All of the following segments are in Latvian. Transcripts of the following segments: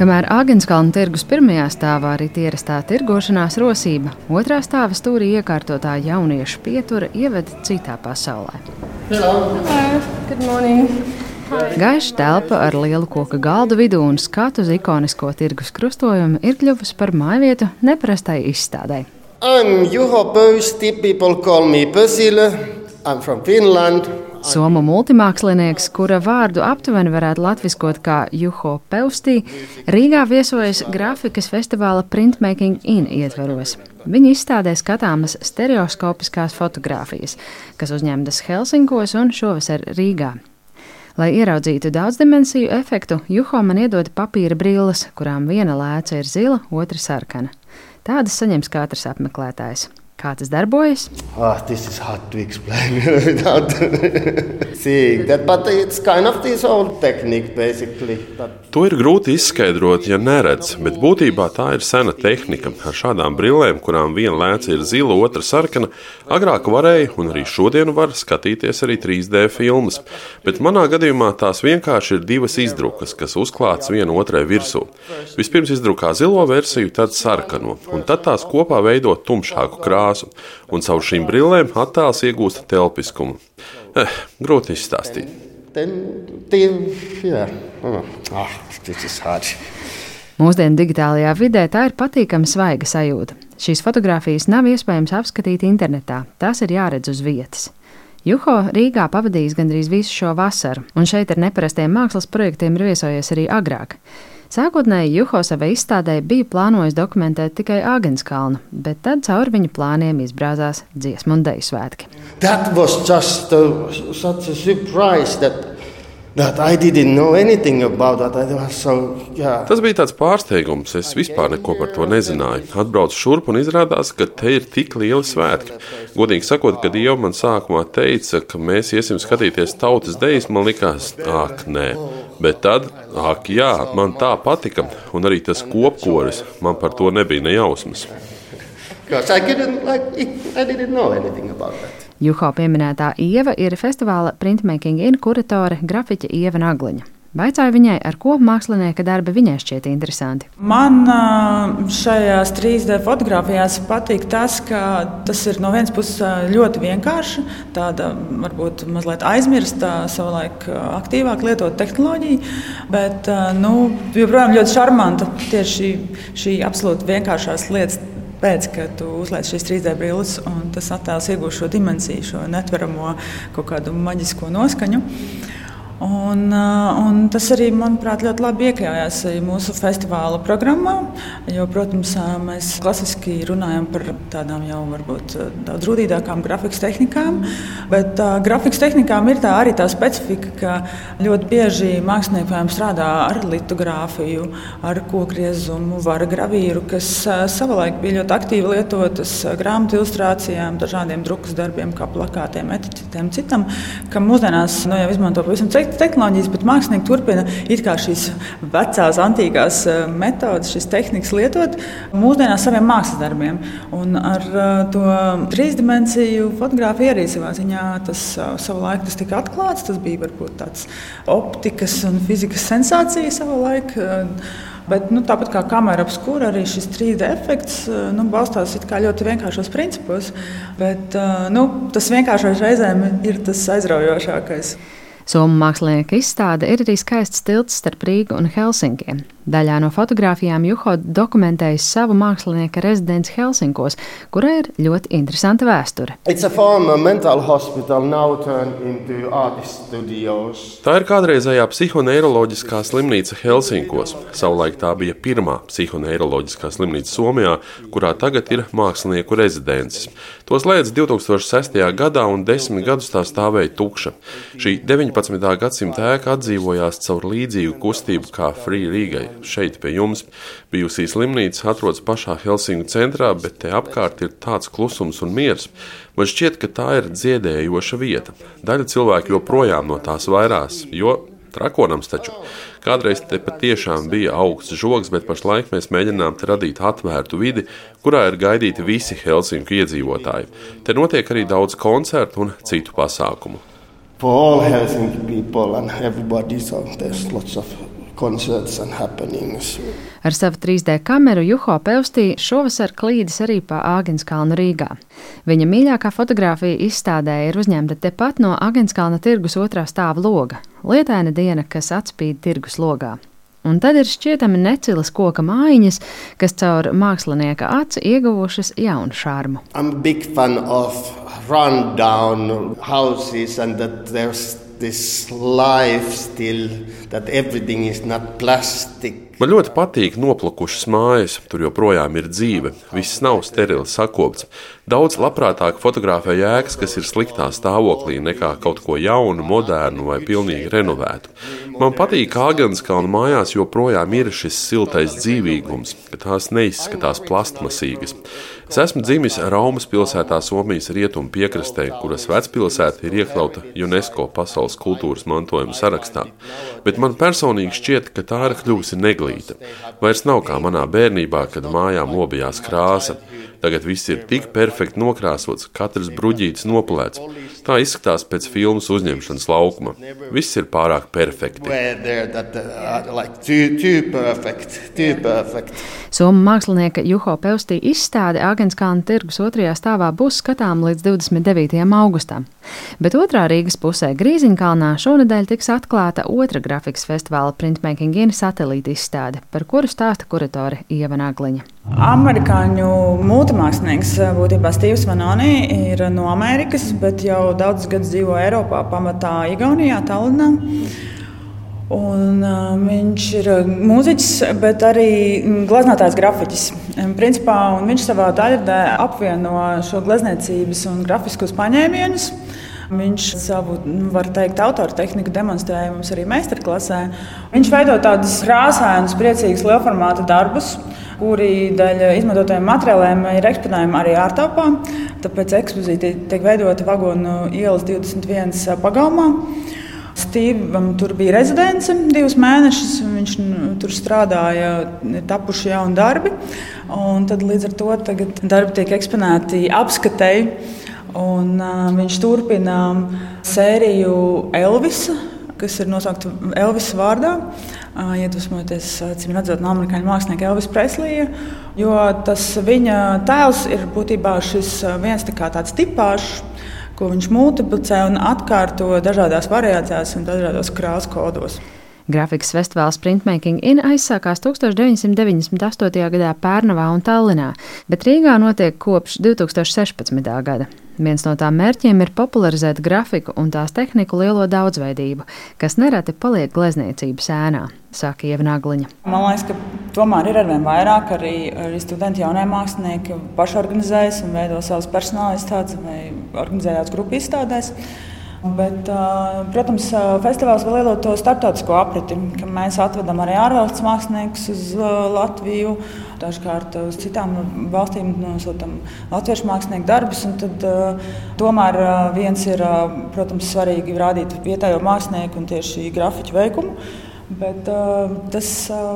Kamēr Āgenskalna tirgus pirmajā stāvā arī ierastā tirgošanās rosība, otrā stāva stūrī iekārtotā jauniešu pietura ieveda citā pasaulē. Gaiša telpa ar lielu koku galdu vidū un skatu uz ikonisko tirgus krustojumu ir kļuvusi par mājvietu neparastai izstādē. I'm Juho Pöysti, people call me Pösile. I'm from Finland. Somu multimākslinieks, kura vārdu aptuveni varētu latviskot kā Juho Peustī, Rīgā viesojas grafikas festivāla Printmaking In ietvaros. Viņa izstādē skatāmas stereoskopiskās fotogrāfijas, kas uzņemtas Helsinkos un šovasar Rīgā. Lai ieraudzītu daudzdimensiju efektu, Juho man iedod papīra brilles, kurām viena lēca ir zila, otra sarkana. Tādas saņems katrs apmeklētājs. Kā tas darbojas? Oh, this is hard to explain without seeing that, but it's kind of this old technique basically. To ir grūti izskaidrot, ja neredz, bet būtībā tā ir sena tehnika. Ar šādām brillēm, kurām viena lēca ir zila, otra sarkana, agrāk varēja, un arī šodien var skatīties arī 3D filmas. Bet manā gadījumā tās vienkārši ir divas izdrukas, kas uzklātas viena otrai virsū. Vispirms izdrukā zilo versiju, tad sarkano, un tad tās kopā veido tumšāku krāsu krāsu, un caur šīm brillēm attēls iegūst telpiskumu. Eh, grūti izstāstīt. Ah, Mūsdienu digitālajā vidē tā ir patīkama svaiga sajūta. Šīs fotogrāfijas nav iespējams apskatīt internetā, tās ir jāredz uz vietas. Juho Rīgā pavadījis gandrīz visu šo vasaru, un šeit ar neparastiem mākslas projektiem ir viesojies arī agrāk. Sākotnēji Juho savai izstādē bija plānojis dokumentēt tikai Āgenskalnu, bet tad caur viņa plāniem izbrāzās dziesmu un deju svētki. That was just a, such a surprise that So, yeah. Tas bija tāds pārsteigums. Es vispār neko par to nezināju. Atbraucu šurp un izrādās, ka te ir tik lieli svētki. Godīgi sakot, kad jau man sākumā teica, ka mēs iesim skatīties tautas dejas, man likās, ak, nē. Bet tad, ak, jā, man tā patika, un arī tas kopkoris, man par to nebija nejausmas. I didn't, like, I didn't know anything about that. Juho pieminētā Ieva ir festivāla printmaking in kuratore grafiķa Ieva Nagliņa. Vaicāju viņai, ar ko mākslinieka darbi viņai šķiet interesanti. Man šajās 3D fotografijās patīk tas, ka tas ir no vienas puses ļoti vienkārši, tāda varbūt mazliet aizmirsta, savulaik aktīvāk lietot tehnoloģiju, bet nu, joprojām ļoti šarmanta tieši šī absolūti vienkāršās lietas pēc, kad tu uzliec šīs 3D brilles, un tas attēls iegūst šo dimensiju, šo netveramo kaut kādu maģisko noskaņu. Un, un tas arī, manuprāt, ļoti labi iekļāvās mūsu festivāla programmā. Jo, protams, mēs klasiski runājam par tādām jau varbūt daudz rūtīgākām grafikas tehnikām, bet uh, grafikas tehnikām ir tā arī tā specifika, ka ļoti bieži mākslinieki strādā ar litogrāfiju, ar kokriezumu, vara gravīru, kas uh, savulaik bija ļoti aktīvi lietotas grāmatu ilustrācijām, dažādiem drukas darbiem, kā plakātiem, etiķetēm, citam, kam mūsdienās nu, jau izmanto pavisam citu tehnoloģijas, bet mākslinieki turpina šīs vecās, antīkās eh, metodes, šīs tehnikas lietot mūsdienās saviem mākslas darbiem. Un ar eh, to trīsdimensiju fotografiju arī savā ziņā tas eh, savulaik tas tika atklāts. Tas bija varbūt tāds optikas un fizikas sensācija savulaik. Bet, nu, tāpat kā kamera apskūra, arī šis 3D efekts nu, balstās ļoti vienkāršos principos. Bet, nu, tas vienkāršais reizēm ir tas aizraujošākais. Somu mākslinieka izstāde ir arī skaists tilts starp Rīgu un Helsinkiem. Daļā no fotografijām Juho dokumentējis savu mākslinieka rezidenci Helsinkos, kurai ir ļoti interesanta vēsture. Tā ir kādreizējā psihoneiroloģiskā slimnīca Helsinkos. Savulaik tā bija pirmā psihoneiroloģiskā slimnīca Somijā, kurā tagad ir mākslinieku rezidences. To slēdz 2006. gadā un desmit gadus tā stāvēja tukša. Šī 19. gadsimta ēka atdzīvojās caur līdzīgu kustību kā Free Rīgai šeit pie jums. Bijusī slimnīca atrodas pašā Helsinku centrā, bet te apkārt ir tāds klusums un miers. Man šķiet, ka tā ir dziedējoša vieta. Daļa cilvēku joprojām no tās vairās, jo Trakonams taču kādreiz te patiešām bija augsts žoks, bet pašlaik mēs mēģinām radīt atvērtu vidi, kurā ir gaidīti visi Helsinku iedzīvotāji. Te notiek arī daudz koncertu un citu pasākumu. For all Helsinki people and everybody, so there's lots of. Ar savu 3D kameru Juho Pevstī šovasar klīdis arī pa Āgenskalnu Rīgā. Viņa mīļākā fotografija izstādē ir uzņemta tepat no Āgenskalna tirgus otrā stāva loga - lietaina diena, kas atspīd tirgus logā. Un tad ir šķietami necilas koka mājiņas, kas caur mākslinieka aci ieguvušas jaunu šārmu. I'm a big fan of rundown houses and that there's this life still, that everything is not plastic. Man ļoti patīk noplukušas mājas, tur joprojām ir dzīve, viss nav sterili sakopts. Daudz labprātāk fotografē jēgas, kas ir sliktā stāvoklī, nekā kaut ko jaunu, modernu vai pilnīgi renovētu. Man patīk, ka Agenskalna mājās joprojām ir šis siltais dzīvīgums, ka tās neizskatās plastmasīgas. Es esmu dzimis Raumas pilsētā, Somijas rietumu piekrastē, kuras vecpilsēta ir iekļauta UNESCO pasaules kultūras mantojuma sarakstā. Bet man personīgi šķiet, ka tā ir kļuvusi neglīta. Vairs nav kā manā bērnībā, kad mājām lobījās krāsa. Tagad viss ir tik perfekti nokrāsots, katrs bruģītis nopulēts. Tā izskatās pēc filmas uzņemšanas laukuma. Viss ir pārāk perfekti. Somu mākslinieka Juho Peustī izstāde Agenskalna tirgus otrajā stāvā būs skatām līdz 29. augustam. Bet otrā Rīgas pusē Grīziņkalnā šonadēļ tiks atklāta otra grafikas festivāla printmaking in satelīta izstāde, par kuru stāsta kuratore Ieva Nagliņa. Amerikāņu mūtemākslinieks, būtībā Steve's Vanoni, ir no Amerikas, bet jau daudzus gadus dzīvo Eiropā, pamatā Igaunijā, Tallinā. Un, uh, viņš ir mūziķis, bet arī gleznotais grafiķis. Principā, viņš savā daļradē apvieno šo glezniecības un grafiskos paņēmienus. Viņš savu, nu, var teikt, autora tehniku demonstrēja mums arī meistarklasē. Viņš veido tādus krāsainus, priecīgus lielformāta darbus kuri dēļ izmantotajiem materiāliem ir eksponējami arī ārtelpā. Tāpēc ekspozīcija tiek veidota vagonu ielas 21 pagalmā. Stevam tur bija rezidence divus mēnešus. Viņš tur strādāja, tapuši jauni darbi. Tad, līdz ar to darbi tiek eksponēti apskatēji. Un, uh, viņš turpina sēriju Elvisa, kas ir nosaukta Elvisa vārdā. Uh, iedvesmojoties, cīm redzot, no amerikāņu mākslinieka Elvis Preslija, jo tas viņa tēls ir būtībā šis viens tā tāds tipāžs, ko viņš multiplicē un atkārto dažādās variācijās un dažādos krāsu kodos. Grafikas festivāls Printmaking In aizsākās 1998. gadā Pērnavā un Tallinā, bet Rīgā notiek kopš 2016. gada. Viens no tām mērķiem ir popularizēt grafiku un tās tehniku lielo daudzveidību, kas nereti paliek glezniecības ēnā, saka Ievnagliņa. Man liekas, ka tomēr ir arvien vairāk arī, arī studenti, jaunie mākslinieki pašorganizējas un veido savus personālistātes vai organizējās grupu izstādēs. Bet, protams, festivāls vēl iedod to starptautisko apriti, ka mēs atvedam arī ārvalstu māksliniekus uz Latviju. Dažkārt uz citām valstīm nosūtām latviešu mākslinieku darbus. Tad, tomēr viens ir protams, svarīgi rādīt vietējo mākslinieku un tieši grafiķu veikumu. Bet, tas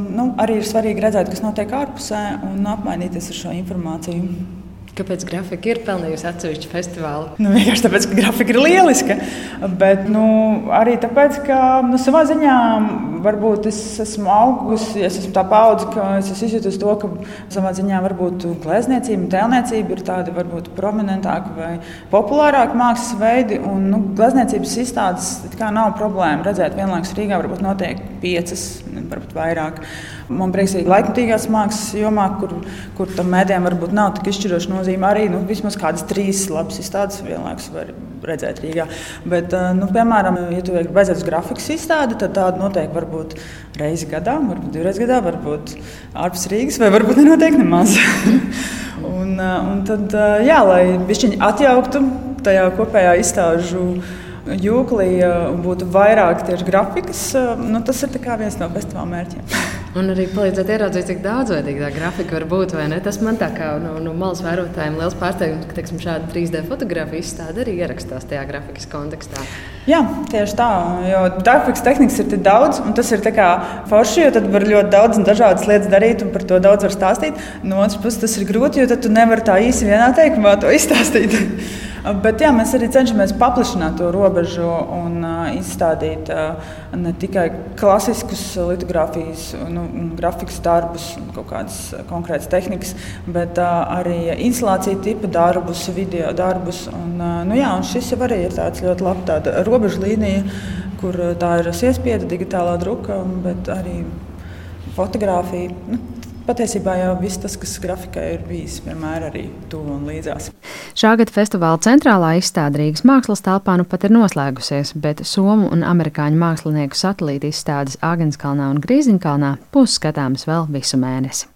nu, arī ir svarīgi redzēt, kas notiek ārpusē un apmainīties ar šo informāciju. Kāpēc grafika ir pelnījusi atsevišķu festivālu? Nu, vienkārši tāpēc, ka grafika ir lieliska. Bet nu, arī tāpēc, ka nu, savā ziņā varbūt es esmu augusi, es esmu tā paudze, ka es izjūtu to, ka savā ziņā varbūt glezniecība, tēlniecība ir tādi varbūt prominentāki vai populārāki mākslas veidi. Un, nu, glezniecības izstādes nav problēma redzēt vienlaikus Rīgā, varbūt notiek piecas, varbūt vairāk. Man prieks, ka laikmatīgās mākslas jomā, kur, kur tam mēdījam varbūt nav tik izšķiroša nozīme, arī nu, vismaz kādas trīs labas izstādes vienlaikus var redzēt Rīgā. Bet, eh, nu, piemēram, ja tu vajadzētu uz grafikas izstādi, tad tāda notiek varbūt reizi gadā, varbūt divreiz gadā, varbūt ārpus Rīgas, vai varbūt nenotiek nemaz. un, eh, un tad, eh, jā, lai viņi atjauktu tajā kopējā izstāžu jūklī būtu vairāk tieši grafikas, nu, tas ir viens no festivāla mērķiem. Un arī palīdzēt ieraudzīt, cik daudzveidīga tā grafika var būt. Tas man tā kā no, no malas vērotājiem liels pārsteigums, ka teiksim, šāda 3D fotografija izstāde arī ierakstās tajā grafikas kontekstā. Jā, tieši tā. Jo grafikas tehnikas ir tik daudz, un tas ir forši, jo tad var ļoti daudz un dažādas lietas darīt, un par to daudz var stāstīt. No otras puses, tas ir grūti, jo tad tu nevari tā īsi vienā teikumā to izstāstīt. Bet jā, mēs arī cenšamies paplašināt to robežu un uh, izstādīt uh, ne tikai klasiskus litogrāfijas, nu, grafikas darbus, kaut kādas konkrētas tehnikas, bet uh, arī instalāciju tipa darbus, video darbus. Un, uh, nu, jā, un šis jau arī ir tāds ļoti labs robežu līnija, kur tā ir iespieda digitālā druka, bet arī fotografija. Nu, Patiesībā jau viss tas, kas grafikā ir bijis, vienmēr arī tuvu un līdzās. Šā gada festivāla centrālā izstāde Rīgas mākslas telpā nu pat ir noslēgusies, bet somu un amerikāņu mākslinieku satelīta izstādes Āgenskalnā un Grīziņkalnā būs skatāmas vēl visu mēnesi.